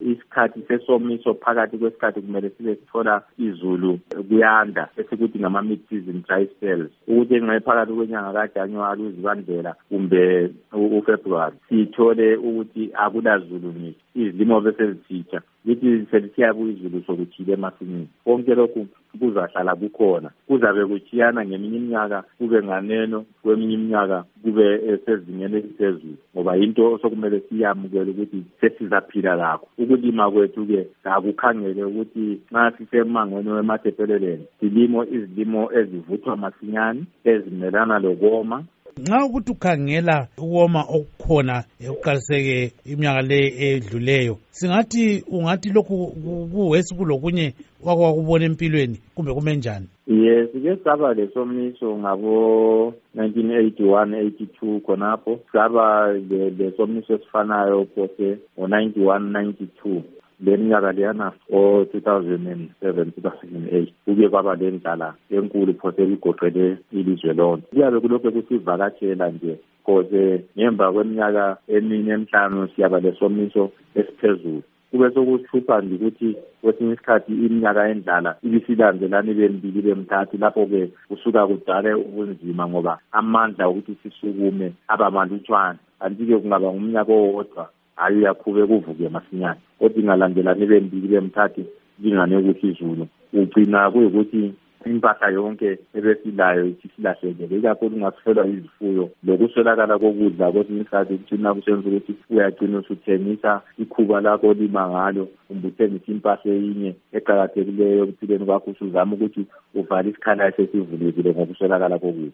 isikhathi sesomiso phakathi kwesikhathi kumele sibe sithola izulu kuyanda esikuthi ngama-mid season dry spells ukuthi engaye phakathi kwenyanga kajanuwari uzibandlela kumbe ufebruwari sithole ukuthi akulazulu ngisho izilimo bese zithitsha lithi selisiyabuya izulu sokuthile emasimini. Konke lokhu kuzahlala kukhona. Kuzabe kuchiyana ngeminye iminyaka kube nganeno kweminye iminyaka kube sezingeni eliphezulu. Ngoba yinto sokumele siyamukele ukuthi sesizaphila lakho ukulima kwethu-ke akukhangele ukuthi nxa sisemangweni wematepeleleni silimo izilimo ezivuthwa masinyane ezimelana lokoma nxa ukuthi ukhangela ukoma okukhona ekuqaliseke iminyaka le edluleyo. Singathi ungathi lokhu kuwesi kulokunye wake wakubona empilweni kumbe kume njani? Yes ke saba lesomiso ngabo 1981 82 khonapho. Saba lesomiso esifanayo phose ngo-91 92 le minyaka leyana o-2007 2008 kuke kwaba le ndlala enkulu phose ligoqele ilizwe lonke. Kuyabe kulokhu kusivakatshela nje cause ngemva kweminyaka emine emihlanu siyaba lesomiso esiphezulu. Kube sokusihlupha nje ukuthi kwesinye isikhathi iminyaka endlala ibisilandelana ibe mbili ibe mthathu lapho-ke kusuka kudale ubunzima ngoba amandla okuthi sisukume aba malutshwana kanti-ke kungaba ngumnyaka owodwa hhayi uyakhube kuvuke masinyane. Kodwa ingalandelani ibe mbili ibe mthathu lingane ukuthi izulu. Ugcina kuyukuthi impahla yonke ebesilayo ithi silahlekele. Ikakhulu ungasifelwa izifuyo. Lokuswelakala kokudla kwesinye isikhathi kugcina kusenza ukuthi uyagcina usuthengisa ikhuba lakho olima ngalo kumbe uthengisa impahla eyinye eqakathekileyo ekuphileni kwakho. Usuzama ukuthi uvale isikhala esesivulekile ngokuswelakala kokudla.